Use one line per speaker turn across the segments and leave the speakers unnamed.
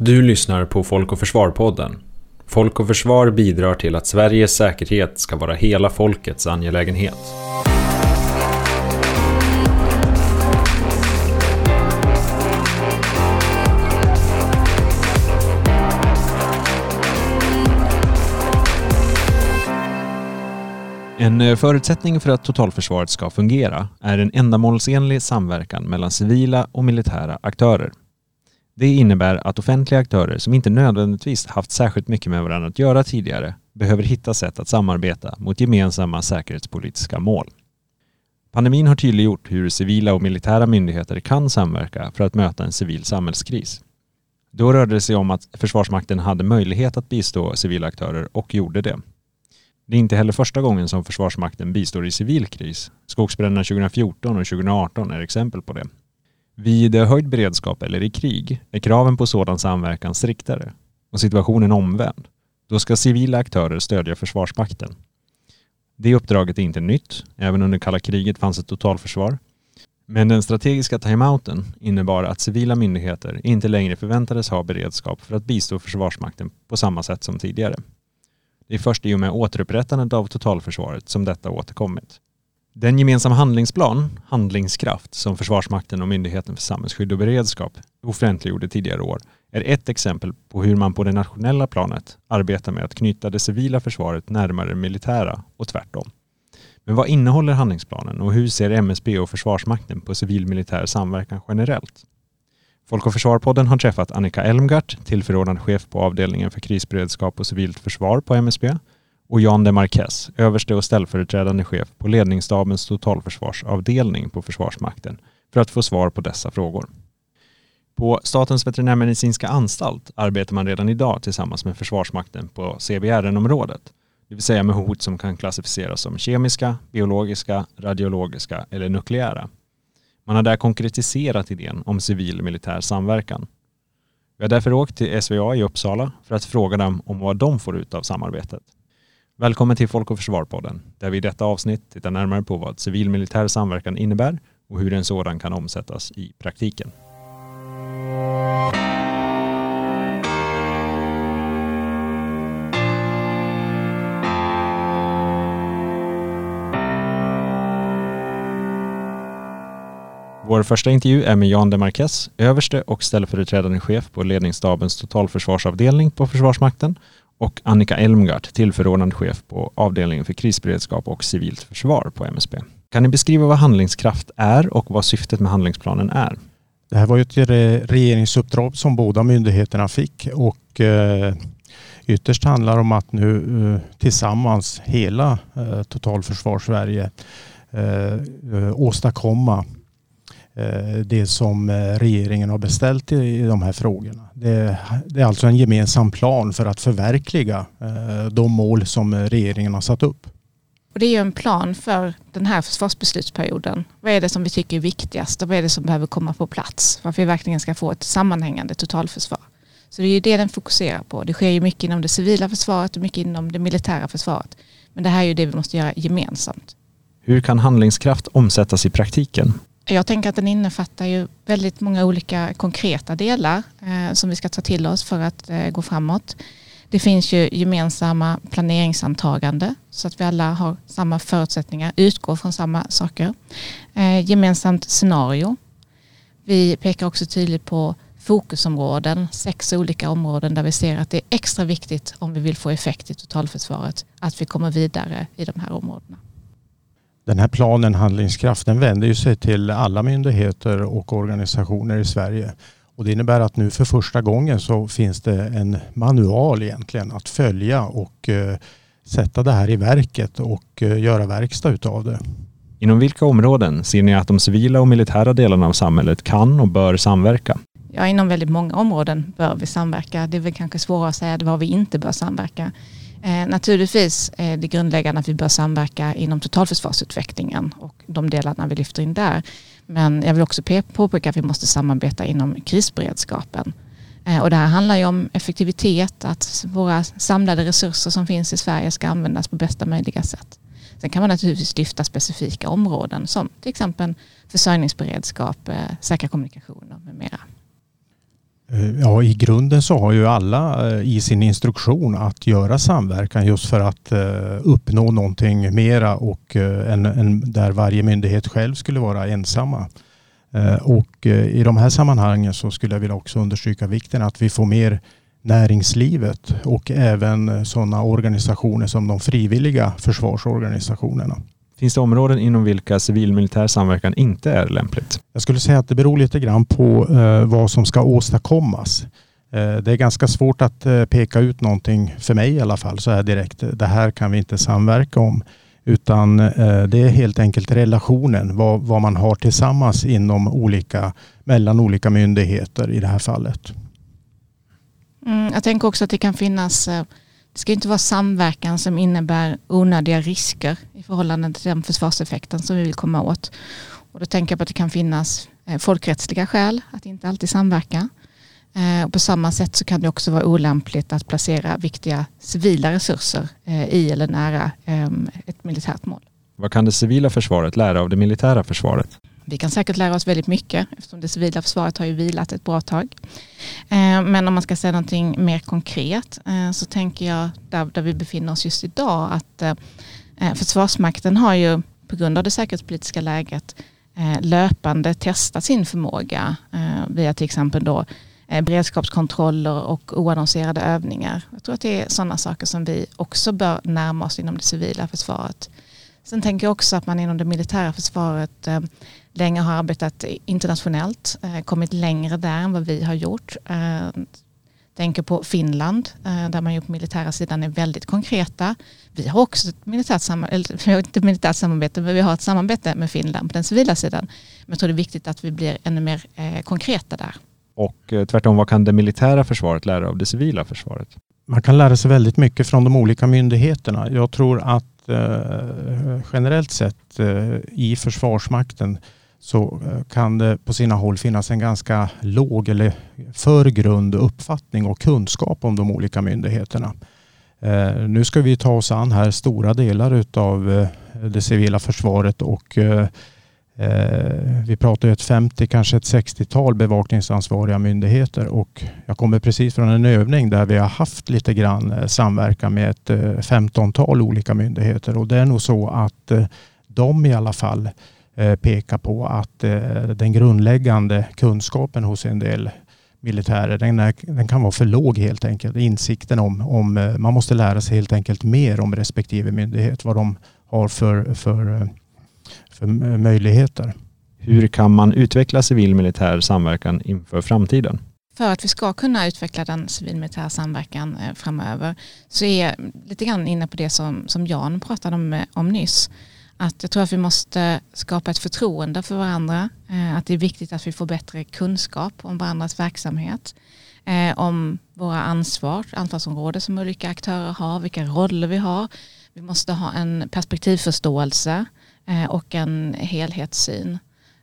Du lyssnar på Folk och Försvar-podden. Folk och Försvar bidrar till att Sveriges säkerhet ska vara hela folkets angelägenhet.
En eh, förutsättning för att totalförsvaret ska fungera är en ändamålsenlig samverkan mellan civila och militära aktörer. Det innebär att offentliga aktörer som inte nödvändigtvis haft särskilt mycket med varandra att göra tidigare behöver hitta sätt att samarbeta mot gemensamma säkerhetspolitiska mål. Pandemin har tydliggjort hur civila och militära myndigheter kan samverka för att möta en civil samhällskris. Då rörde det sig om att Försvarsmakten hade möjlighet att bistå civila aktörer och gjorde det. Det är inte heller första gången som Försvarsmakten bistår i civil kris. Skogsbränderna 2014 och 2018 är exempel på det. Vid höjd beredskap eller i krig är kraven på sådan samverkan striktare och situationen omvänd. Då ska civila aktörer stödja Försvarsmakten. Det uppdraget är inte nytt. Även under kalla kriget fanns ett totalförsvar. Men den strategiska timeouten innebar att civila myndigheter inte längre förväntades ha beredskap för att bistå Försvarsmakten på samma sätt som tidigare. Det är först i och med återupprättandet av totalförsvaret som detta återkommit. Den gemensamma handlingsplan, Handlingskraft, som Försvarsmakten och Myndigheten för samhällsskydd och beredskap offentliggjorde tidigare år är ett exempel på hur man på det nationella planet arbetar med att knyta det civila försvaret närmare det militära och tvärtom. Men vad innehåller handlingsplanen och hur ser MSB och Försvarsmakten på civil-militär samverkan generellt? Folk och Försvar-podden har träffat Annika Elmgart, tillförordnad chef på avdelningen för krisberedskap och civilt försvar på MSB och Jan de Marquez, överste och ställföreträdande chef på ledningsstabens totalförsvarsavdelning på Försvarsmakten, för att få svar på dessa frågor. På Statens veterinärmedicinska anstalt arbetar man redan idag tillsammans med Försvarsmakten på CBRN-området, det vill säga med hot som kan klassificeras som kemiska, biologiska, radiologiska eller nukleära. Man har där konkretiserat idén om civil militär samverkan. Vi har därför åkt till SVA i Uppsala för att fråga dem om vad de får ut av samarbetet. Välkommen till Folk och Försvar-podden, där vi i detta avsnitt tittar närmare på vad civil militär samverkan innebär och hur en sådan kan omsättas i praktiken. Vår första intervju är med Jan de Marquez, överste och ställföreträdande chef på ledningsstabens totalförsvarsavdelning på Försvarsmakten och Annika Elmgart, tillförordnad chef på avdelningen för krisberedskap och civilt försvar på MSB. Kan ni beskriva vad handlingskraft är och vad syftet med handlingsplanen är?
Det här var ju ett regeringsuppdrag som båda myndigheterna fick och eh, ytterst handlar det om att nu eh, tillsammans hela eh, totalförsvar-Sverige eh, eh, åstadkomma det som eh, regeringen har beställt i de här frågorna. Det är alltså en gemensam plan för att förverkliga eh, de mål som regeringen har satt upp.
Och det är ju en plan för den här försvarsbeslutsperioden. Vad är det som vi tycker är viktigast och vad är det som behöver komma på plats för att vi verkligen ska få ett sammanhängande totalförsvar. Så det är ju det den fokuserar på. Det sker ju mycket inom det civila försvaret och mycket inom det militära försvaret. Men det här är ju det vi måste göra gemensamt.
Hur kan handlingskraft omsättas i praktiken?
Jag tänker att den innefattar ju väldigt många olika konkreta delar eh, som vi ska ta till oss för att eh, gå framåt. Det finns ju gemensamma planeringsantagande så att vi alla har samma förutsättningar, utgår från samma saker. Eh, gemensamt scenario. Vi pekar också tydligt på fokusområden, sex olika områden där vi ser att det är extra viktigt om vi vill få effekt i totalförsvaret att vi kommer vidare i de här områdena.
Den här planen Handlingskraften vänder ju sig till alla myndigheter och organisationer i Sverige. Och det innebär att nu för första gången så finns det en manual egentligen att följa och eh, sätta det här i verket och eh, göra verkstad utav det.
Inom vilka områden ser ni att de civila och militära delarna av samhället kan och bör samverka?
Ja, inom väldigt många områden bör vi samverka. Det är väl kanske svårare att säga var vi inte bör samverka. Eh, naturligtvis är det grundläggande att vi bör samverka inom totalförsvarsutvecklingen och de delarna vi lyfter in där. Men jag vill också påpeka att vi måste samarbeta inom krisberedskapen. Eh, och det här handlar ju om effektivitet, att våra samlade resurser som finns i Sverige ska användas på bästa möjliga sätt. Sen kan man naturligtvis lyfta specifika områden som till exempel försörjningsberedskap, eh, säkra kommunikationer med mera.
Eh, ja, i grunden så har ju alla eh, i sin instruktion att göra samverkan just för att eh, uppnå någonting mera och än, en där varje myndighet själv skulle vara ensamma. Och i de här sammanhangen så skulle jag vilja också understryka vikten att vi får mer näringslivet och även sådana organisationer som de frivilliga försvarsorganisationerna.
Finns det områden inom vilka civilmilitär samverkan inte är lämpligt?
Jag skulle säga att det beror lite grann på eh, vad som ska åstadkommas. Eh, det är ganska svårt att eh, peka ut någonting, för mig i alla fall, så här direkt. Det här kan vi inte samverka om. Utan eh, det är helt enkelt relationen, vad, vad man har tillsammans inom olika, mellan olika myndigheter i det här fallet.
Mm, jag tänker också att det kan finnas, eh, det ska inte vara samverkan som innebär onödiga risker i förhållande till den försvarseffekten som vi vill komma åt. Och då tänker jag på att det kan finnas eh, folkrättsliga skäl att inte alltid samverka. Eh, och på samma sätt så kan det också vara olämpligt att placera viktiga civila resurser eh, i eller nära ehm, ett militärt mål.
Vad kan det civila försvaret lära av det militära försvaret?
Vi kan säkert lära oss väldigt mycket eftersom det civila försvaret har ju vilat ett bra tag. Eh, men om man ska säga någonting mer konkret eh, så tänker jag där, där vi befinner oss just idag att eh, Försvarsmakten har ju på grund av det säkerhetspolitiska läget löpande testat sin förmåga via till exempel då beredskapskontroller och oannonserade övningar. Jag tror att det är sådana saker som vi också bör närma oss inom det civila försvaret. Sen tänker jag också att man inom det militära försvaret länge har arbetat internationellt, eh, kommit längre där än vad vi har gjort. Eh, tänker på Finland eh, där man ju på militära sidan är väldigt konkreta. Vi har också ett militärt, samarbete, vi har inte militärt samarbete men vi har ett samarbete med Finland på den civila sidan. Men jag tror det är viktigt att vi blir ännu mer konkreta där.
Och tvärtom, vad kan det militära försvaret lära av det civila försvaret?
Man kan lära sig väldigt mycket från de olika myndigheterna. Jag tror att generellt sett i Försvarsmakten så eh, kan det på sina håll finnas en ganska låg eller för grund uppfattning och kunskap om de olika myndigheterna. Eh, nu ska vi ta oss an här stora delar av eh, det civila försvaret och vi pratar ett 50, kanske ett 60-tal bevakningsansvariga myndigheter och jag kommer precis från en övning där vi har haft lite grann samverkan med ett 15-tal olika myndigheter och det är nog så att de i alla fall Eh, peka på att eh, den grundläggande kunskapen hos en del militärer, den, är, den, kan vara för låg helt enkelt. Insikten om, om, eh, man måste lära sig helt enkelt mer om respektive myndighet, vad de har för, för, för möjligheter.
Hur kan man utveckla civil militär samverkan inför framtiden?
För att vi ska kunna utveckla den civil-militära samverkan framöver så är jag lite grann inne på det som, som Jan pratade om, om nyss att jag tror att vi måste skapa ett förtroende för varandra. Eh, att det är viktigt att vi får bättre kunskap om varandras verksamhet. Eh, om våra ansvar, ansvarsområden som olika aktörer har, vilka roller vi har. Vi måste ha en perspektivförståelse eh, och en helhetssyn.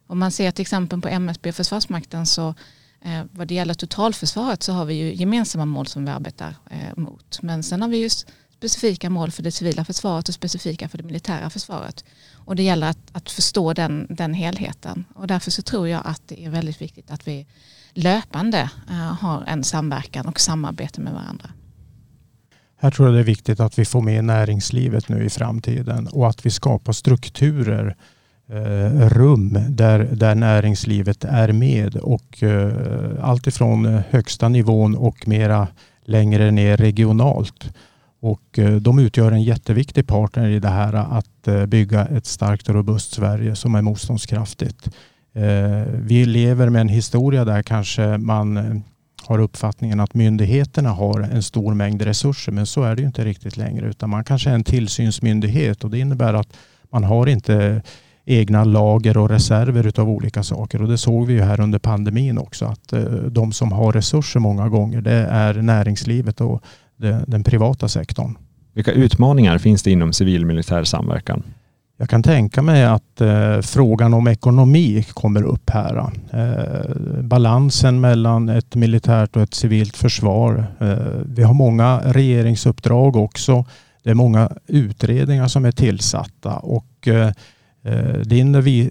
Om man ser till exempel på MSB och Försvarsmakten så vad det gäller totalförsvaret så har vi ju gemensamma mål som vi arbetar mot. Men sen har vi just specifika mål för det civila försvaret och specifika för det militära försvaret. Och det gäller att, att förstå den, den helheten. Och därför så tror jag att det är väldigt viktigt att vi löpande eh, har en samverkan och samarbete med varandra.
Här tror jag det är viktigt att vi får med näringslivet nu i framtiden och att vi skapar strukturer, eh, rum där, där näringslivet är med och eh, allt ifrån högsta nivån och mera längre ner regionalt. Och eh, de utgör en jätteviktig partner i det här att eh, bygga ett starkt och robust Sverige som är motståndskraftigt. Eh, vi lever med en historia där kanske man har uppfattningen att myndigheterna har en stor mängd resurser men så är det ju inte riktigt längre utan man kanske är en tillsynsmyndighet och det innebär att man har inte egna lager och reserver utav olika saker och det såg vi ju här under pandemin också att de som har resurser många gånger det är näringslivet och den privata sektorn.
Vilka utmaningar finns det inom civil militär samverkan?
Jag kan tänka mig att eh, frågan om ekonomi kommer upp här. Eh, balansen mellan ett militärt och ett civilt försvar. Eh, vi har många regeringsuppdrag också. Det är många utredningar som är tillsatta och eh, Eh,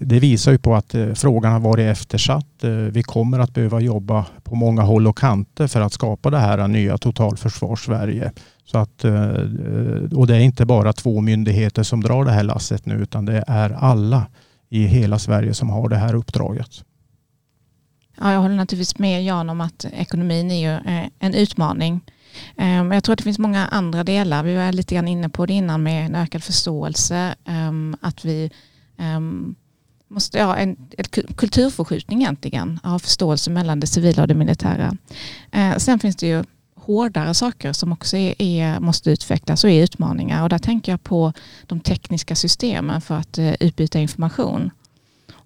det visar ju på att eh, frågan har varit eftersatt. Eh, vi kommer att behöva jobba på många håll och kanter för att skapa det här nya totalförsvars-Sverige. Så att, och det är inte bara två myndigheter som drar det här lasset nu utan det är alla i hela Sverige som har det här uppdraget.
Ja, jag håller naturligtvis med Jan om att ekonomin är ju en utmaning. Men jag tror att det finns många andra delar. Vi var lite grann inne på det innan med en ökad förståelse. Ehm, att vi Ehm, måste ha en, en kulturförskjutning egentligen av förståelse mellan det civila och det militära. Ehm, sen finns det ju hårdare saker som också är, är, måste utvecklas och är utmaningar. Och där tänker jag på de tekniska systemen för att uh, utbyta information.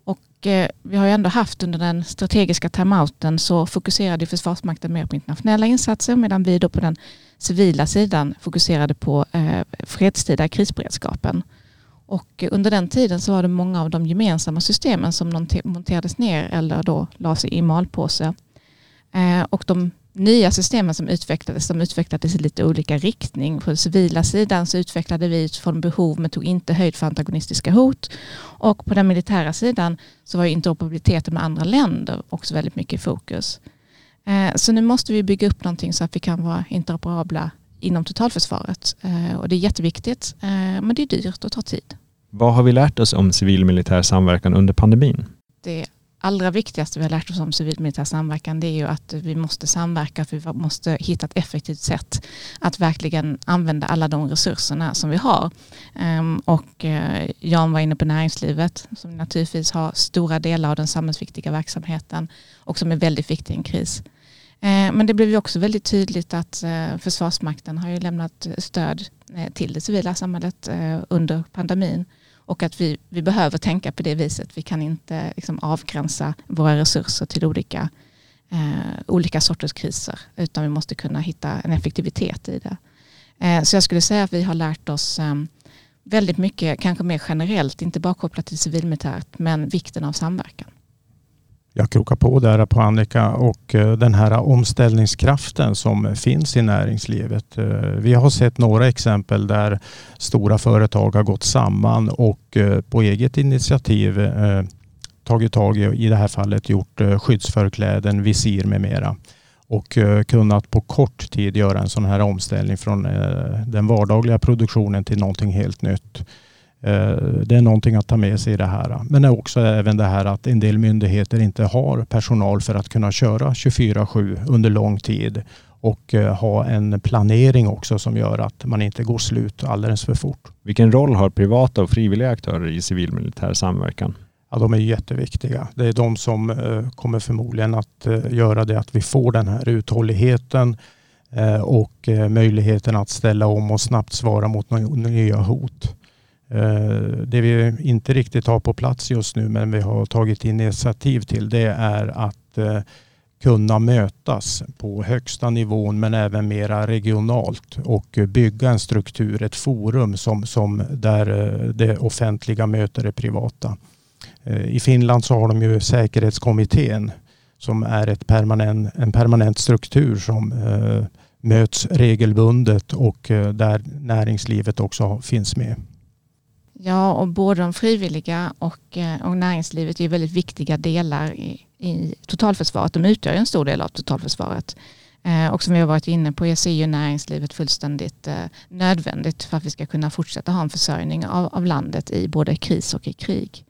Och uh, vi har ju ändå haft under den strategiska timeouten så fokuserade Försvarsmakten mer på internationella insatser medan vi då på den civila sidan fokuserade på eh, fredstida krisberedskapen. Och under den tiden så var det många av de gemensamma systemen som monterades ner eller då lades i malpåse. Eh, och de nya systemen som utvecklades, de utvecklades i lite olika riktning. På den civila sidan så utvecklade vi utifrån behov men tog inte höjd för antagonistiska hot. Och på den militära sidan så var interoperabiliteten med andra länder också väldigt mycket i fokus. Eh, så nu måste vi bygga upp någonting så att vi kan vara interoperabla inom totalförsvaret. Eh, och det är jätteviktigt eh, men det är dyrt och tar tid.
Vad har vi lärt oss om civil militär samverkan under pandemin?
Det allra viktigaste vi har lärt oss om civilmilitär samverkan det är ju att vi måste samverka, för vi måste hitta ett effektivt sätt att verkligen använda alla de resurserna som vi har. Ehm, och eh, Jan var inne på näringslivet som naturligtvis har stora delar av den samhällsviktiga verksamheten och som är väldigt viktig i en kris. Eh, men det blev ju också väldigt tydligt att eh, Försvarsmakten har ju lämnat eh, stöd till det civila samhället under pandemin och att vi, vi behöver tänka på det viset. Vi kan inte liksom avgränsa våra resurser till olika, eh, olika sorters kriser. Utan vi måste kunna hitta en effektivitet i det. Eh, så jag skulle säga att vi har lärt oss eh, väldigt mycket, kanske mer generellt, inte bara kopplat till civilmilitärt, men vikten av samverkan.
Jag krokar på där på Annika och eh, den här omställningskraften som finns i näringslivet. Eh, vi har sett några exempel där stora företag har gått samman och eh, på eget initiativ tagit tag i, i det här fallet gjort skyddsförkläden, visir med mera och kunnat på kort tid göra en sån här omställning från den vardagliga produktionen till någonting helt nytt. Eh, det är någonting att ta med sig i det här. Men också även det här att en del myndigheter inte har personal för att kunna köra 24-7 under lång tid och eh, ha en planering också som gör att man inte går slut alldeles för fort.
Vilken roll har privata och frivilliga aktörer i civilmilitär samverkan?
Ja, de är jätteviktiga. Det är de som eh, kommer förmodligen att göra det att vi får den här uthålligheten och möjligheten att ställa om och snabbt svara mot nya hot. Eh, det vi inte riktigt har på plats just nu men vi har tagit initiativ till det är att eh, kunna mötas på högsta nivån men även mera regionalt och bygga en struktur, ett forum som, som där eh, det offentliga möter det privata. I Finland så har de ju säkerhetskommittén som är ett permanent, en permanent struktur som möts regelbundet och där näringslivet också finns med.
Ja, och både de frivilliga och, eh, och näringslivet är väldigt viktiga delar i, i totalförsvaret. De utgör en stor del av totalförsvaret. Eh, och som vi har varit inne på ser ju näringslivet fullständigt eh, nödvändigt för att vi ska kunna fortsätta ha en försörjning av, av landet i både kris och i krig.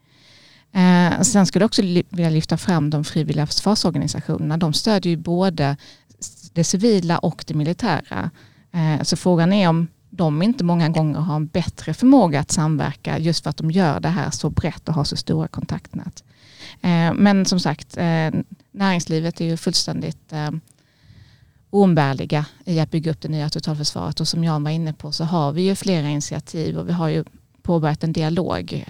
Eh, sen skulle jag också vilja lyfta fram de frivilliga försvarsorganisationerna. De stödjer ju både det civila och det militära. Eh, så frågan är om de inte många gånger har en bättre förmåga att samverka just för att de gör det här så brett och har så stora kontaktnät. Eh, men som sagt, eh, näringslivet är ju fullständigt eh, oumbärliga i att bygga upp det nya totalförsvaret. Och som Jan var inne på så har vi ju flera initiativ och vi har ju påbörjat en dialog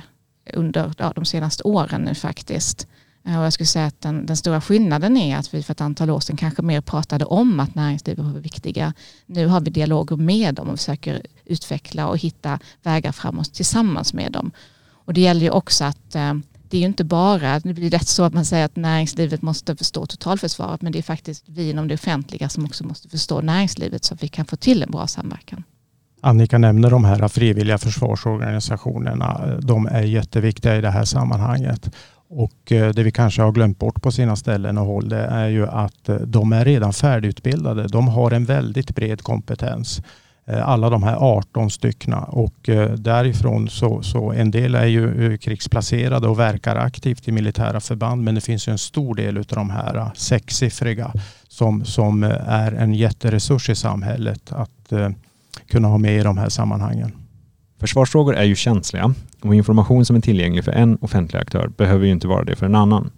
under ja, de senaste åren nu faktiskt Eh, och jag skulle säga att den, den, stora skillnaden är att vi för ett antal år sedan kanske mer pratade om att näringslivet var viktiga. Nu har vi dialoger med dem och försöker utveckla och hitta vägar framåt tillsammans med dem. Och det gäller ju också att eh, det är ju inte bara, det blir lätt så att man säger att näringslivet måste förstå totalförsvaret, men det är faktiskt vi inom det offentliga som också måste förstå näringslivet så att vi kan få till en bra samverkan.
Annika nämner de här frivilliga försvarsorganisationerna. De är jätteviktiga i det här sammanhanget. Och eh, det vi kanske har glömt bort på sina ställen och håll det är ju att eh, de är redan färdigutbildade. De har en väldigt bred kompetens. Eh, alla de här 18 styckna och därifrån så, så en del är ju krigsplacerade och verkar aktivt i militära förband men det finns ju en stor del av de här sexsiffriga som, som är en jätteresurs i samhället att kunna ha med i de här sammanhangen.
Försvarsfrågor är ju känsliga och information som är tillgänglig för en offentlig aktör behöver ju inte vara det för en annan.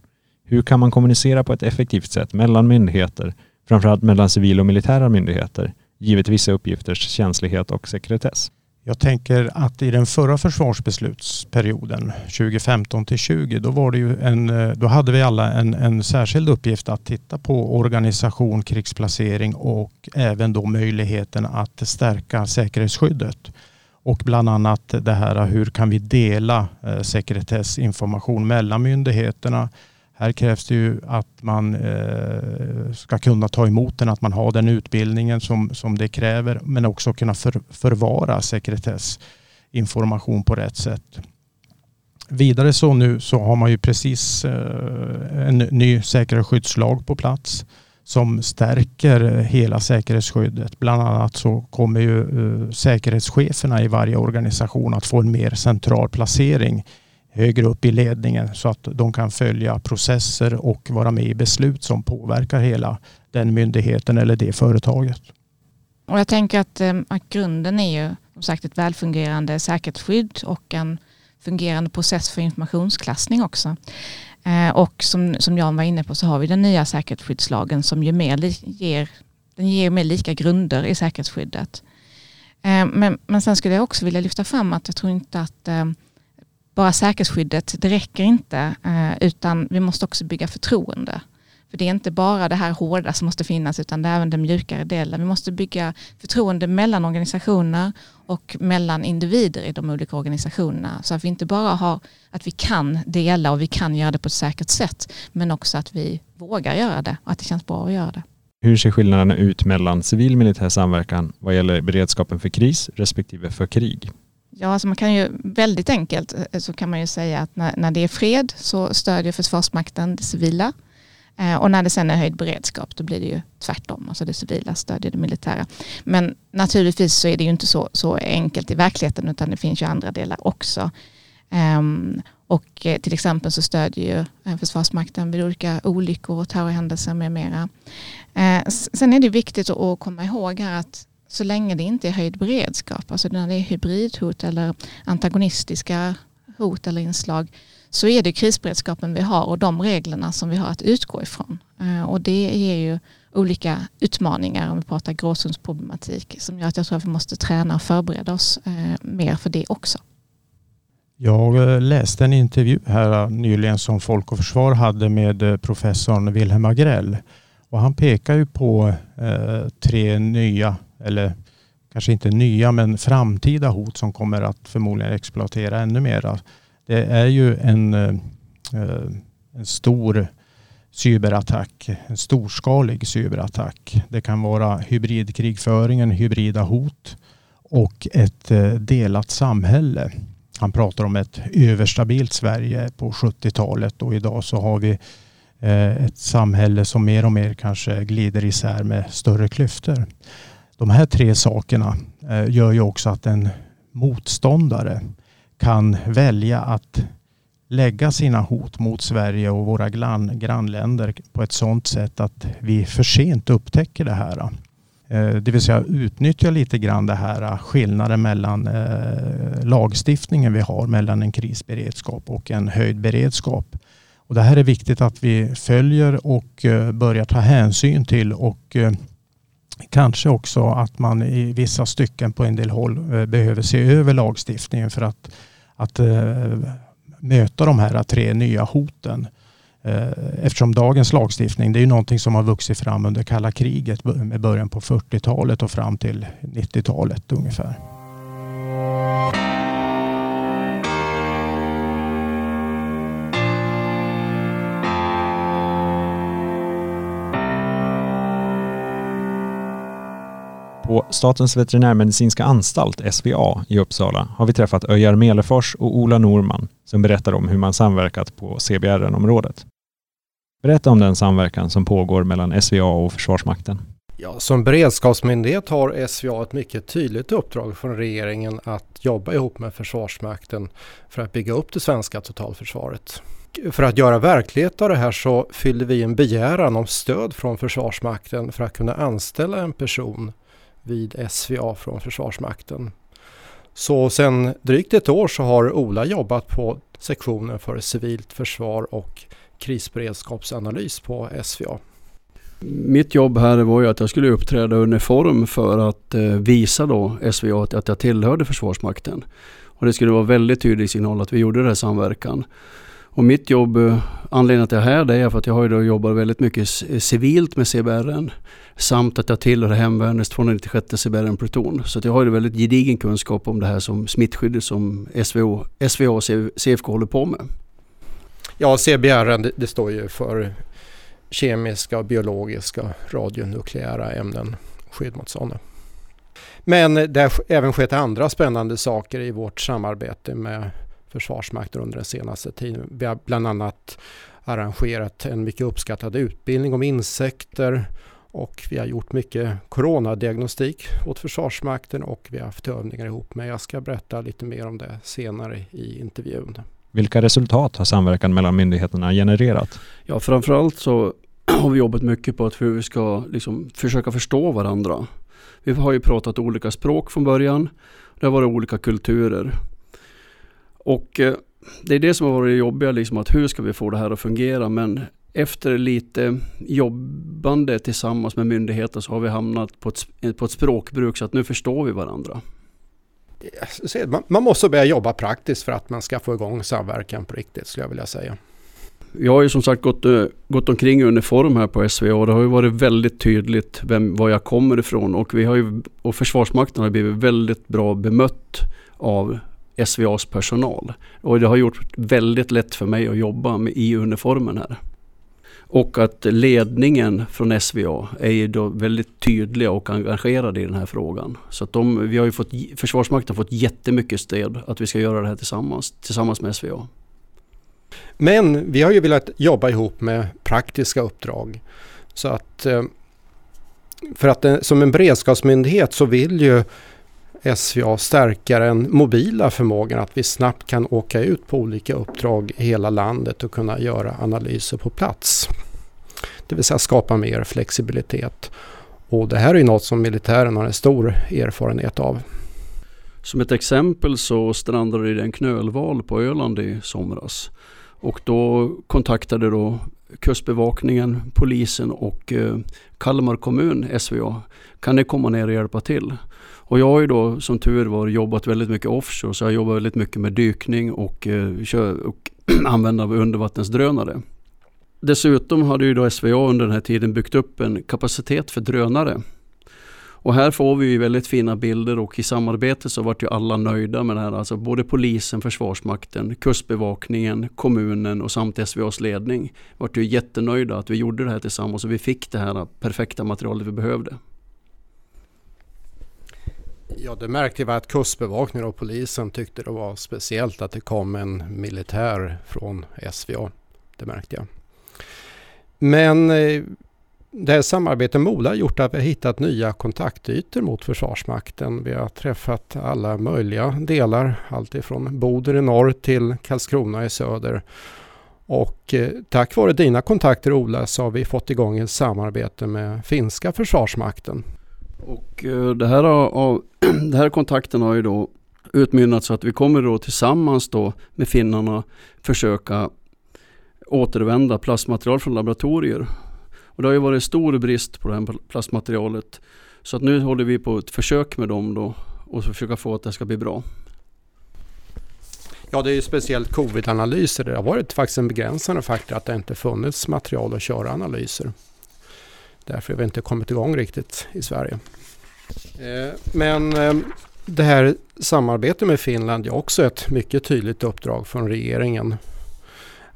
Hur kan man kommunicera på ett effektivt sätt mellan myndigheter, framförallt mellan civila och militära myndigheter, givet vissa uppgifters känslighet och sekretess?
Jag tänker att i den förra försvarsbeslutsperioden 2015 till 20 då, var det ju en, då hade vi alla en, en särskild uppgift att titta på organisation, krigsplacering och även då möjligheten att stärka säkerhetsskyddet och bland annat det här hur kan vi dela eh, sekretessinformation mellan myndigheterna. Här krävs det ju att man eh, ska kunna ta emot den, att man har den utbildningen som, som det kräver, men också kunna för, förvara sekretessinformation på rätt sätt. Vidare så nu så har man ju precis eh, en ny säkerhetsskyddslag på plats som stärker hela säkerhetsskyddet. Bland annat så kommer ju eh, säkerhetscheferna i varje organisation att få en mer central placering högre upp i ledningen så att de kan följa processer och vara med i beslut som påverkar hela den myndigheten eller det företaget.
Och jag tänker att, eh, att grunden är ju som sagt ett välfungerande säkerhetsskydd och en fungerande process för informationsklassning också. Eh, och som, som Jan var inne på så har vi den nya säkerhetsskyddslagen som ger mer, ger, den ger mer lika grunder i säkerhetsskyddet. Eh, men, men sen skulle jag också vilja lyfta fram att jag tror inte att eh, bara säkerhetsskyddet, det räcker inte, eh, utan vi måste också bygga förtroende. För det är inte bara det här hårda som måste finnas utan det är även den mjukare delen. Vi måste bygga förtroende mellan organisationer och mellan individer i de olika organisationerna. Så att vi inte bara har att vi kan dela och vi kan göra det på ett säkert sätt men också att vi vågar göra det och att det känns bra att göra det.
Hur ser skillnaderna ut mellan civil militär samverkan vad gäller beredskapen för kris respektive för krig?
Ja, alltså man kan ju väldigt enkelt eh, så kan man ju säga att när, när det är fred så stödjer Försvarsmakten det civila Eh, och när det sen är höjd beredskap då blir det ju tvärtom, alltså det civila stödjer det militära. Men naturligtvis så är det ju inte så, så enkelt i verkligheten utan det finns ju andra delar också. Um, och eh, till exempel så stödjer ju eh, Försvarsmakten vid olika olyckor och terrorhändelser med mera. Eh, sen är det viktigt att komma ihåg här att så länge det inte är höjd beredskap, alltså när det är hybridhot eller antagonistiska hot eller inslag, så är det krisberedskapen vi har och de reglerna som vi har att utgå ifrån. Eh, och det ger ju olika utmaningar om vi pratar gråzonsproblematik som gör att jag tror att vi måste träna och förbereda oss eh, mer för det också.
Jag eh, läste en intervju här nyligen som Folk och Försvar hade med professorn Wilhelm Agrell och han pekar ju på tre nya, eller kanske inte nya, men framtida hot som kommer att förmodligen exploatera ännu mera det är ju en, eh, eh, en stor cyberattack, en storskalig cyberattack. Det kan vara hybridkrigföringen, hybrida hot och ett eh, delat samhälle. Han pratar om ett överstabilt Sverige på 70-talet och idag så har vi ett samhälle som mer och mer kanske glider isär med större klyftor. De här tre sakerna gör ju också att en motståndare kan välja att lägga sina hot mot Sverige och våra grannländer på ett sådant sätt att vi för sent upptäcker det här. Eh, det vill säga utnyttja lite grann det här eh, skillnaden mellan eh, lagstiftningen vi har mellan en krisberedskap och en höjd beredskap. Och det här är viktigt att vi följer och börjar ta hänsyn till och kanske också att man i vissa stycken på en del håll behöver se över lagstiftningen för att att eh, möta de här tre nya hoten. Eh, eftersom dagens lagstiftning det är någonting som har vuxit fram under kalla kriget med början på 40-talet och fram till 90-talet ungefär.
På Statens veterinärmedicinska anstalt, SVA, i Uppsala har vi träffat Öjar Melefors och Ola Norman som berättar om hur man samverkat på CBRN-området. Berätta om den samverkan som pågår mellan SVA och Försvarsmakten.
Ja, som beredskapsmyndighet har SVA ett mycket tydligt uppdrag från regeringen att jobba ihop med Försvarsmakten för att bygga upp det svenska totalförsvaret. För att göra verklighet av det här så fyllde vi en begäran om stöd från Försvarsmakten för att kunna anställa en person vid SVA från Försvarsmakten. Så sedan drygt ett år så har Ola jobbat på sektionen för civilt försvar och krisberedskapsanalys på SVA.
Mitt jobb här var ju att jag skulle uppträda uniform för att eh, visa då SVA att jag tillhörde Försvarsmakten. Och det skulle vara väldigt tydlig signal att vi gjorde den här samverkan. Och mitt jobb, eh, anledningen anledningen att jag är här det är för att jag har ju då jobbat väldigt mycket eh, civilt med CBRN. Samt att jag tillhör Hemvärnets 296 CBRN Pluton. Så att jag har ju väldigt gedigen kunskap om det här som smittskyddet som SVO, SVA och CFK håller på med.
Ja, CBRN det, det står ju för kemiska, biologiska, radionukleära ämnen, skydd mot sådana. Men det har även skett andra spännande saker i vårt samarbete med Försvarsmakten under den senaste tiden. Vi har bland annat arrangerat en mycket uppskattad utbildning om insekter och vi har gjort mycket coronadiagnostik åt Försvarsmakten och vi har haft övningar ihop med. Jag ska berätta lite mer om det senare i intervjun.
Vilka resultat har samverkan mellan myndigheterna genererat?
Ja, framförallt så har vi jobbat mycket på att hur vi ska liksom försöka förstå varandra. Vi har ju pratat olika språk från början. Det har varit olika kulturer. Och eh, det är det som har varit jobbiga, liksom, att hur ska vi få det här att fungera? Men efter lite jobbande tillsammans med myndigheter så har vi hamnat på ett, på ett språkbruk så att nu förstår vi varandra.
Man måste börja jobba praktiskt för att man ska få igång samverkan på riktigt skulle jag vilja säga.
Vi har ju som sagt gått, eh, gått omkring i uniform här på SVA och det har ju varit väldigt tydligt vem, var jag kommer ifrån och, vi har ju, och Försvarsmakten har blivit väldigt bra bemött av SVAs personal. Och det har gjort väldigt lätt för mig att jobba med i uniformen här. Och att ledningen från SVA är ju då väldigt tydliga och engagerade i den här frågan. Så att de, vi har ju fått, Försvarsmakten har fått jättemycket stöd att vi ska göra det här tillsammans, tillsammans med SVA.
Men vi har ju velat jobba ihop med praktiska uppdrag. Så att eh, för att eh, som en beredskapsmyndighet så vill ju SVA stärka den mobila förmågan att vi snabbt kan åka ut på olika uppdrag i hela landet och kunna göra analyser på plats. Det vill säga skapa mer flexibilitet. Och det här är något som militären har en stor erfarenhet av.
Som ett exempel så strandade det en knölval på Öland i somras. Och då kontaktade då Kustbevakningen, polisen och eh, Kalmar kommun, SVA. Kan ni komma ner och hjälpa till? Och jag har ju då som tur var jobbat väldigt mycket offshore så jag jobbar väldigt mycket med dykning och, eh, och använda av undervattensdrönare. Dessutom hade ju då SVA under den här tiden byggt upp en kapacitet för drönare. Och här får vi ju väldigt fina bilder och i samarbete så vart ju alla nöjda med det här. Alltså både polisen, Försvarsmakten, Kustbevakningen, kommunen och samt SVAs ledning vart ju jättenöjda att vi gjorde det här tillsammans och vi fick det här perfekta materialet vi behövde.
Ja, det märkte vi att Kustbevakningen och polisen tyckte det var speciellt att det kom en militär från SVA. Det märkte jag. Men eh, det här samarbetet med Mola har gjort att vi har hittat nya kontaktytor mot Försvarsmakten. Vi har träffat alla möjliga delar, alltifrån Boden i norr till Karlskrona i söder. Och eh, tack vare dina kontakter Ola så har vi fått igång ett samarbete med finska försvarsmakten.
Och eh, det här, har, det här kontakten har ju då utmynnat så att vi kommer då tillsammans då med finnarna försöka återvända plastmaterial från laboratorier. Och det har ju varit stor brist på det här plastmaterialet. Så att nu håller vi på ett försök med dem då och försöka få att det ska bli bra.
Ja, det är ju speciellt covid-analyser. Det har varit faktiskt en begränsande faktor att det inte funnits material att köra analyser. Därför har vi inte kommit igång riktigt i Sverige. Eh, men eh, det här samarbetet med Finland är också ett mycket tydligt uppdrag från regeringen.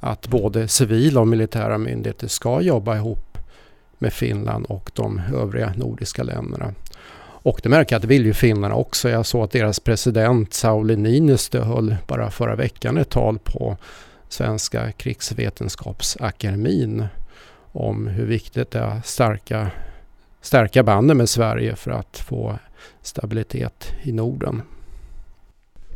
Att både civila och militära myndigheter ska jobba ihop med Finland och de övriga nordiska länderna. Och det märker jag att det vill ju finnarna också. Jag såg att deras president Sauli Niinistö höll bara förra veckan ett tal på Svenska krigsvetenskapsakademin om hur viktigt det är att stärka, stärka banden med Sverige för att få stabilitet i Norden.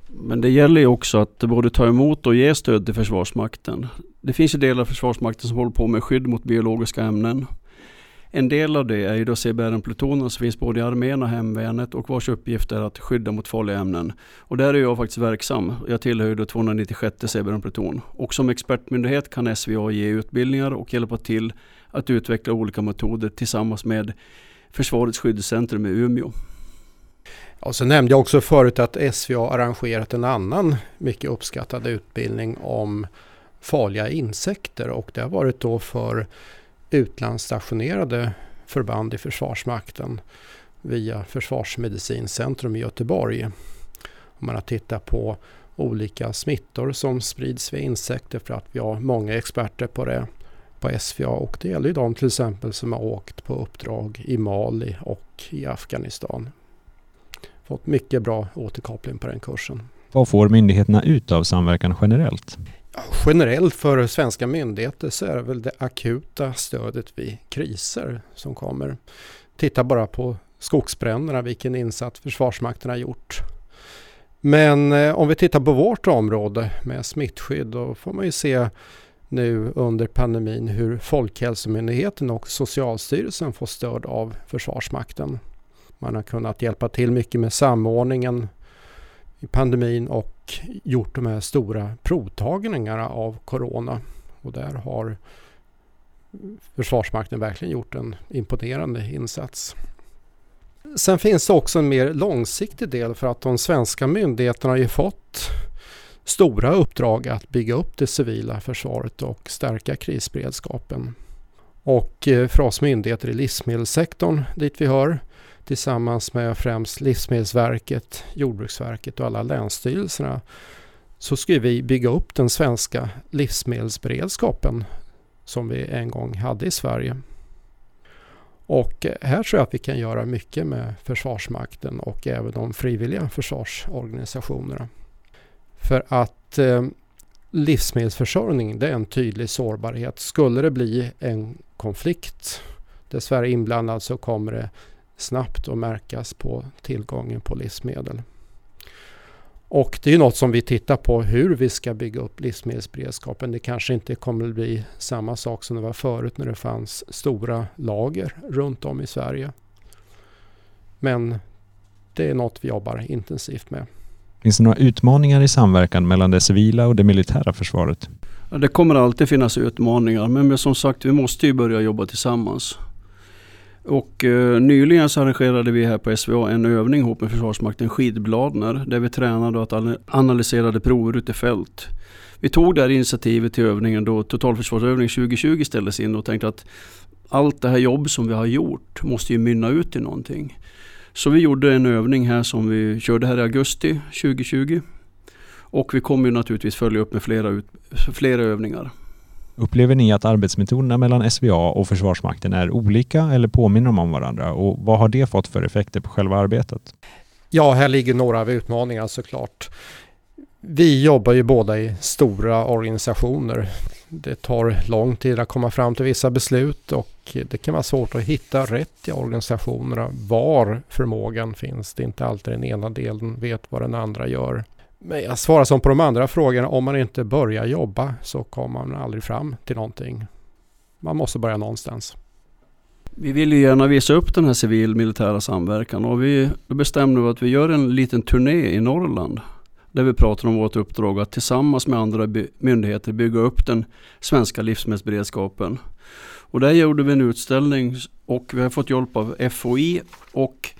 Men det gäller ju också att både ta emot och ge stöd till Försvarsmakten. Det finns ju delar av Försvarsmakten som håller på med skydd mot biologiska ämnen. En del av det är ju då CBRN-plutonen som finns både i armén och hemvärnet och vars uppgift är att skydda mot farliga ämnen. Och där är jag faktiskt verksam. Jag tillhör då 296 CBRN-pluton. Och som expertmyndighet kan SVA ge utbildningar och hjälpa till att utveckla olika metoder tillsammans med Försvarets skyddscentrum i Umeå.
Ja, så nämnde jag också förut att SVA arrangerat en annan mycket uppskattad utbildning om farliga insekter och det har varit då för utlandsstationerade förband i Försvarsmakten via Försvarsmedicincentrum i Göteborg. Man har tittat på olika smittor som sprids via insekter för att vi har många experter på det på SVA och det gäller ju de till exempel som har åkt på uppdrag i Mali och i Afghanistan. Fått mycket bra återkoppling på den kursen.
Vad får myndigheterna ut av samverkan generellt?
Generellt för svenska myndigheter så är det väl det akuta stödet vid kriser som kommer. Titta bara på skogsbränderna, vilken insats Försvarsmakten har gjort. Men eh, om vi tittar på vårt område med smittskydd då får man ju se nu under pandemin hur Folkhälsomyndigheten och Socialstyrelsen får stöd av Försvarsmakten. Man har kunnat hjälpa till mycket med samordningen i pandemin och gjort de här stora provtagningarna av Corona. Och där har Försvarsmakten verkligen gjort en imponerande insats. Sen finns det också en mer långsiktig del för att de svenska myndigheterna har ju fått stora uppdrag att bygga upp det civila försvaret och stärka krisberedskapen. Och eh, för oss myndigheter i livsmedelssektorn dit vi hör tillsammans med främst Livsmedelsverket, Jordbruksverket och alla länsstyrelserna så ska vi bygga upp den svenska livsmedelsberedskapen som vi en gång hade i Sverige. Och här tror jag att vi kan göra mycket med Försvarsmakten och även de frivilliga försvarsorganisationerna. För att eh, livsmedelsförsörjning det är en tydlig sårbarhet. Skulle det bli en konflikt där Sverige är inblandad så kommer det snabbt att märkas på tillgången på livsmedel. Och det är något som vi tittar på hur vi ska bygga upp livsmedelsberedskapen. Det kanske inte kommer att bli samma sak som det var förut när det fanns stora lager runt om i Sverige. Men det är något vi jobbar intensivt med.
Finns det några utmaningar i samverkan mellan det civila och det militära försvaret?
Ja, det kommer alltid finnas utmaningar men som sagt vi måste ju börja jobba tillsammans. Och eh, nyligen så arrangerade vi här på SVA en övning ihop med Försvarsmakten Skidbladner där vi tränade och analyserade prover ute i fält. Vi tog det här initiativet till övningen då Totalförsvarsövning 2020 ställdes in och tänkte att allt det här jobb som vi har gjort måste ju mynna ut i någonting. Så vi gjorde en övning här som vi körde här i augusti 2020. Och vi kommer ju naturligtvis följa upp med flera, ut, flera övningar.
Upplever ni att arbetsmetoderna mellan SVA och Försvarsmakten är olika eller påminner de om varandra? Och vad har det fått för effekter på själva arbetet?
Ja, här ligger några av utmaningarna såklart. Vi jobbar ju båda i stora organisationer. Det tar lång tid att komma fram till vissa beslut och det kan vara svårt att hitta rätt i organisationerna var förmågan finns. Det är inte alltid den ena delen vet vad den andra gör. Men jag svarar som på de andra frågorna. Om man inte börjar jobba så kommer man aldrig fram till någonting. Man måste börja någonstans.
Vi vill ju gärna visa upp den här civil-militära samverkan och vi bestämde att vi gör en liten turné i Norrland. Där vi pratar om vårt uppdrag att tillsammans med andra myndigheter bygga upp den svenska livsmedelsberedskapen. Och där gjorde vi en utställning och vi har fått hjälp av FOI och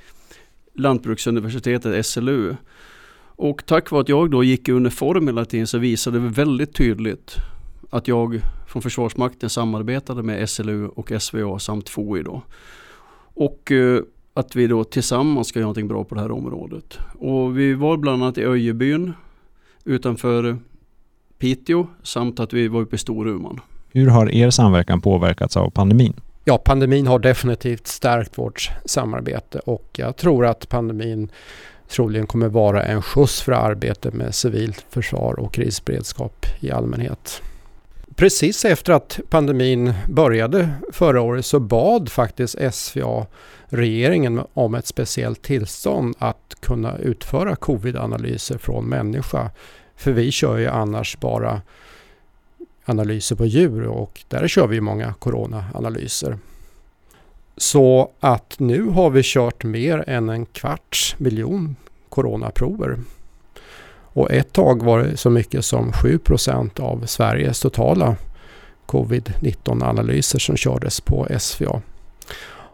Lantbruksuniversitetet SLU och tack vare att jag då gick i uniform hela tiden så visade det väldigt tydligt att jag från Försvarsmakten samarbetade med SLU och SVA samt FOI då. Och eh, att vi då tillsammans ska göra någonting bra på det här området. Och vi var bland annat i Öjebyn utanför Piteå samt att vi var uppe i Storuman.
Hur har er samverkan påverkats av pandemin?
Ja, pandemin har definitivt stärkt vårt samarbete och jag tror att pandemin troligen kommer vara en skjuts för arbetet med civilt försvar och krisberedskap i allmänhet. Precis efter att pandemin började förra året så bad faktiskt SVA regeringen om ett speciellt tillstånd att kunna utföra covid-analyser från människa. För vi kör ju annars bara analyser på djur och där kör vi många coronaanalyser. Så att nu har vi kört mer än en kvarts miljon coronaprover. Och ett tag var det så mycket som 7% av Sveriges totala covid-19 analyser som kördes på SVA.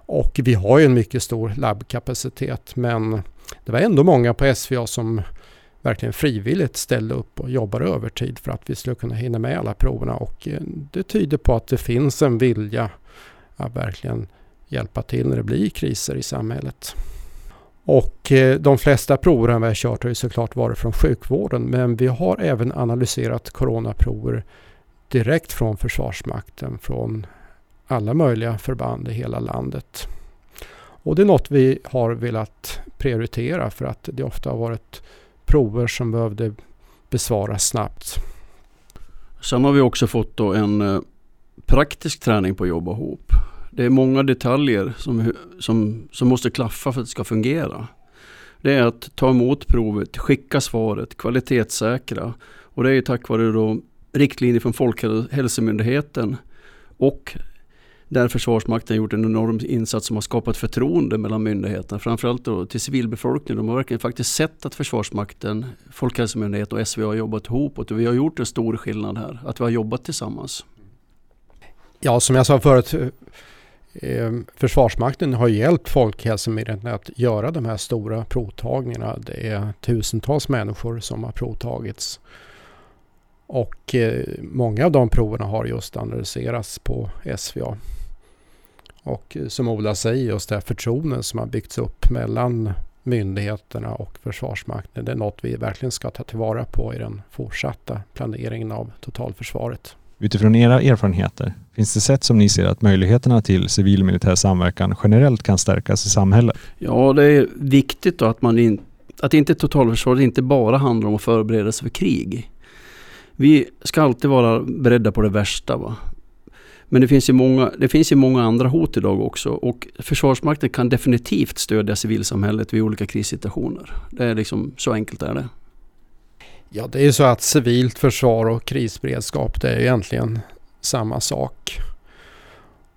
Och vi har ju en mycket stor labbkapacitet men det var ändå många på SVA som verkligen frivilligt ställde upp och jobbade övertid för att vi skulle kunna hinna med alla proverna och eh, det tyder på att det finns en vilja att verkligen hjälpa till när det blir kriser i samhället. Och eh, de flesta prover vi har kört har ju såklart varit från sjukvården men vi har även analyserat coronaprover direkt från Försvarsmakten från alla möjliga förband i hela landet. Och det är något vi har velat prioritera för att det ofta har varit prover som behövde besvaras snabbt.
Sen har vi också fått då en eh, praktisk träning på jobba ihop. Det är många detaljer som, som, som måste klaffa för att det ska fungera. Det är att ta emot provet, skicka svaret, kvalitetssäkra. Och det är tack vare då riktlinjer från Folkhälsomyndigheten och där Försvarsmakten gjort en enorm insats som har skapat förtroende mellan myndigheterna. Framförallt då till civilbefolkningen. De har verkligen faktiskt sett att Försvarsmakten, Folkhälsomyndigheten och SVA har jobbat ihop och vi har gjort en stor skillnad här. Att vi har jobbat tillsammans.
Ja, som jag sa förut. Ehm, försvarsmakten har hjälpt Folkhälsomyndigheten att göra de här stora provtagningarna. Det är tusentals människor som har provtagits. Och eh, många av de proverna har just analyserats på SVA. Och eh, som Ola säger, just det här förtroendet som har byggts upp mellan myndigheterna och Försvarsmakten. Det är något vi verkligen ska ta tillvara på i den fortsatta planeringen av totalförsvaret.
Utifrån era erfarenheter, finns det sätt som ni ser att möjligheterna till civil och militär samverkan generellt kan stärkas i samhället?
Ja, det är viktigt att man in, att inte totalförsvaret inte bara handlar om att förbereda sig för krig. Vi ska alltid vara beredda på det värsta. Va? Men det finns, ju många, det finns ju många andra hot idag också och Försvarsmakten kan definitivt stödja civilsamhället vid olika krissituationer. Det är liksom, så enkelt är det.
Ja, det är ju så att civilt försvar och krisberedskap det är egentligen samma sak.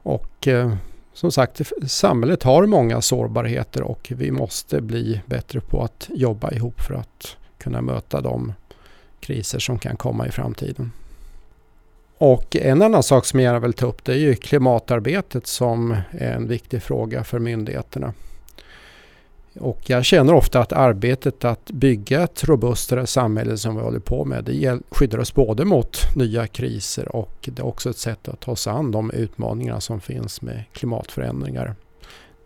Och eh, som sagt, samhället har många sårbarheter och vi måste bli bättre på att jobba ihop för att kunna möta de kriser som kan komma i framtiden. Och en annan sak som jag gärna vill ta upp det är ju klimatarbetet som är en viktig fråga för myndigheterna. Och jag känner ofta att arbetet att bygga ett robustare samhälle som vi håller på med, det skyddar oss både mot nya kriser och det är också ett sätt att ta sig an de utmaningar som finns med klimatförändringar.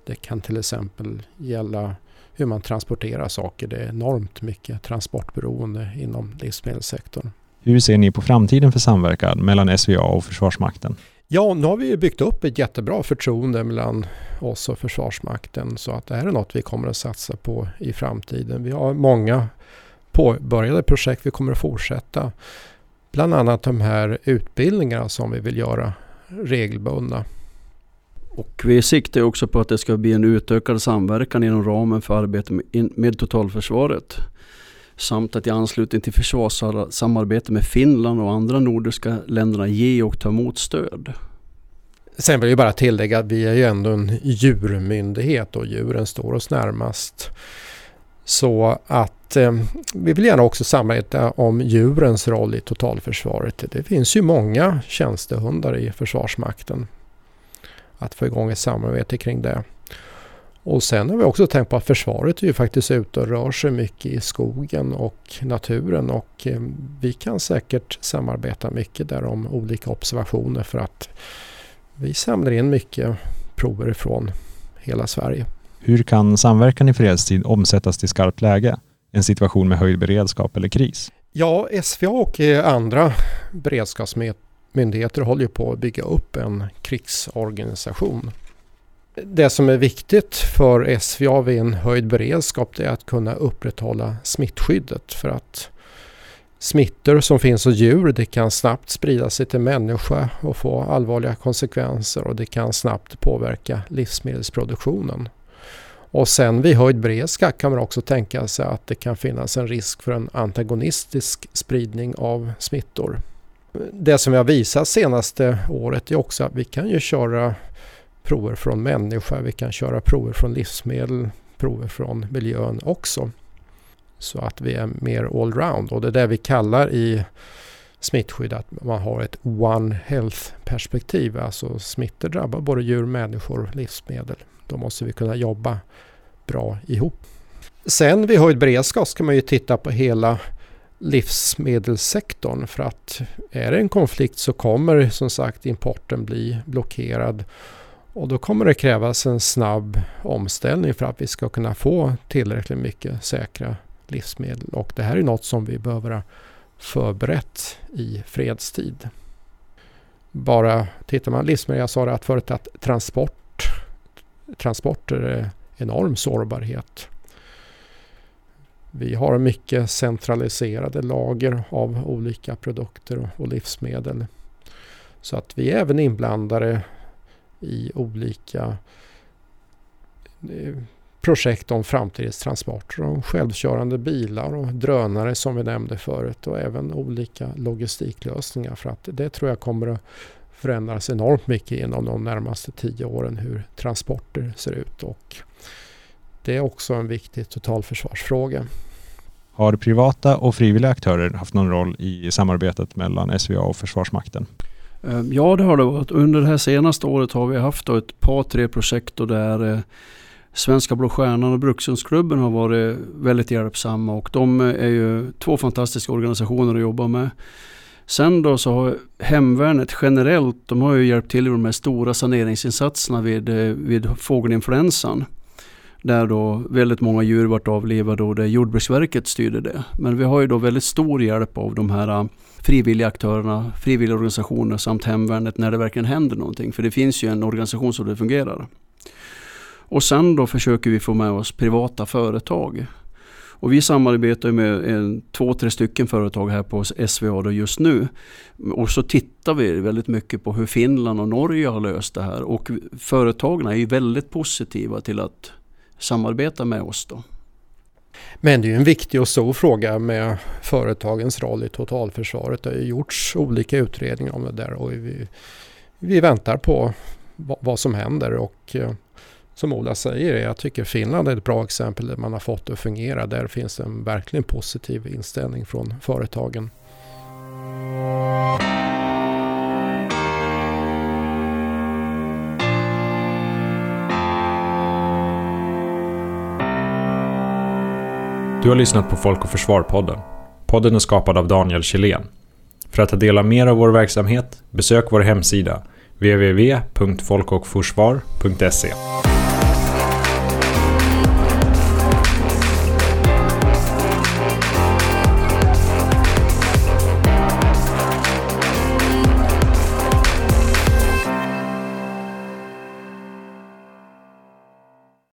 Det kan till exempel gälla hur man transporterar saker. Det är enormt mycket transportberoende inom livsmedelssektorn.
Hur ser ni på framtiden för samverkan mellan SVA och Försvarsmakten?
Ja, nu har vi byggt upp ett jättebra förtroende mellan oss och Försvarsmakten så att det här är något vi kommer att satsa på i framtiden. Vi har många påbörjade projekt vi kommer att fortsätta. Bland annat de här utbildningarna som vi vill göra regelbundna.
Och vi siktar också på att det ska bli en utökad samverkan inom ramen för arbetet med, med totalförsvaret. Samt att i anslutning till försvarssamarbete med Finland och andra nordiska länderna ge och ta emot stöd.
Sen vill jag bara tillägga att vi är ju ändå en djurmyndighet och djuren står oss närmast. Så att eh, vi vill gärna också samarbeta om djurens roll i totalförsvaret. Det finns ju många tjänstehundar i Försvarsmakten att få igång ett samarbete kring det. Och sen har vi också tänkt på att försvaret är ju faktiskt ute och rör sig mycket i skogen och naturen och eh, vi kan säkert samarbeta mycket där om olika observationer för att vi samlar in mycket prover från hela Sverige.
Hur kan samverkan i fredstid omsättas till skarpt läge? En situation med höjd beredskap eller kris?
Ja, SVA och andra beredskapsmyndigheter myndigheter håller ju på att bygga upp en krigsorganisation. Det som är viktigt för SVA vid en höjd beredskap är att kunna upprätthålla smittskyddet för att smittor som finns hos djur det kan snabbt sprida sig till människa och få allvarliga konsekvenser och det kan snabbt påverka livsmedelsproduktionen. Och sen vid höjd beredskap kan man också tänka sig att det kan finnas en risk för en antagonistisk spridning av smittor. Det som vi har visat senaste året är också att vi kan ju köra prover från människa, vi kan köra prover från livsmedel, prover från miljön också. Så att vi är mer allround och det är det vi kallar i smittskydd att man har ett One Health perspektiv. Alltså smittor drabbar både djur, människor och livsmedel. Då måste vi kunna jobba bra ihop. Sen vid höjd beredskap ska man ju titta på hela livsmedelssektorn för att är det en konflikt så kommer som sagt importen bli blockerad och då kommer det krävas en snabb omställning för att vi ska kunna få tillräckligt mycket säkra livsmedel och det här är något som vi behöver ha förberett i fredstid. Bara tittar man livsmedel, jag sa det att förut att transport, transporter är enorm sårbarhet. Vi har mycket centraliserade lager av olika produkter och livsmedel. Så att vi är även inblandade i olika eh, projekt om framtidens transporter, om självkörande bilar och drönare som vi nämnde förut och även olika logistiklösningar för att det tror jag kommer att förändras enormt mycket inom de närmaste tio åren hur transporter ser ut och det är också en viktig totalförsvarsfråga.
Har privata och frivilliga aktörer haft någon roll i samarbetet mellan SVA och Försvarsmakten?
Ehm, ja, det har det varit. Under det här senaste året har vi haft ett par, tre projekt där eh, Svenska Blå Stjärnan och Brukshundsklubben har varit väldigt hjälpsamma och de eh, är ju två fantastiska organisationer att jobba med. Sen då så har hemvärnet generellt, de har ju hjälpt till i de här stora saneringsinsatserna vid, eh, vid fågelinfluensan. Där då väldigt många djur vart avlivade och där Jordbruksverket styrde det. Men vi har ju då väldigt stor hjälp av de här frivilliga aktörerna, frivilliga organisationer samt hemvärnet när det verkligen händer någonting. För det finns ju en organisation som det fungerar. Och sen då försöker vi få med oss privata företag. Och vi samarbetar med en, två, tre stycken företag här på SVA då just nu. Och så tittar vi väldigt mycket på hur Finland och Norge har löst det här. Och företagen är ju väldigt positiva till att samarbeta med oss. Då.
Men det är en viktig och stor fråga med företagens roll i totalförsvaret. Det har ju gjorts olika utredningar om det där och vi, vi väntar på vad som händer. Och eh, som Ola säger, jag tycker Finland är ett bra exempel där man har fått det att fungera. Där finns en verkligen positiv inställning från företagen.
Du har lyssnat på Folk och Försvar-podden. Podden är skapad av Daniel Kjellén. För att ta del av mer av vår verksamhet, besök vår hemsida www.folkochforsvar.se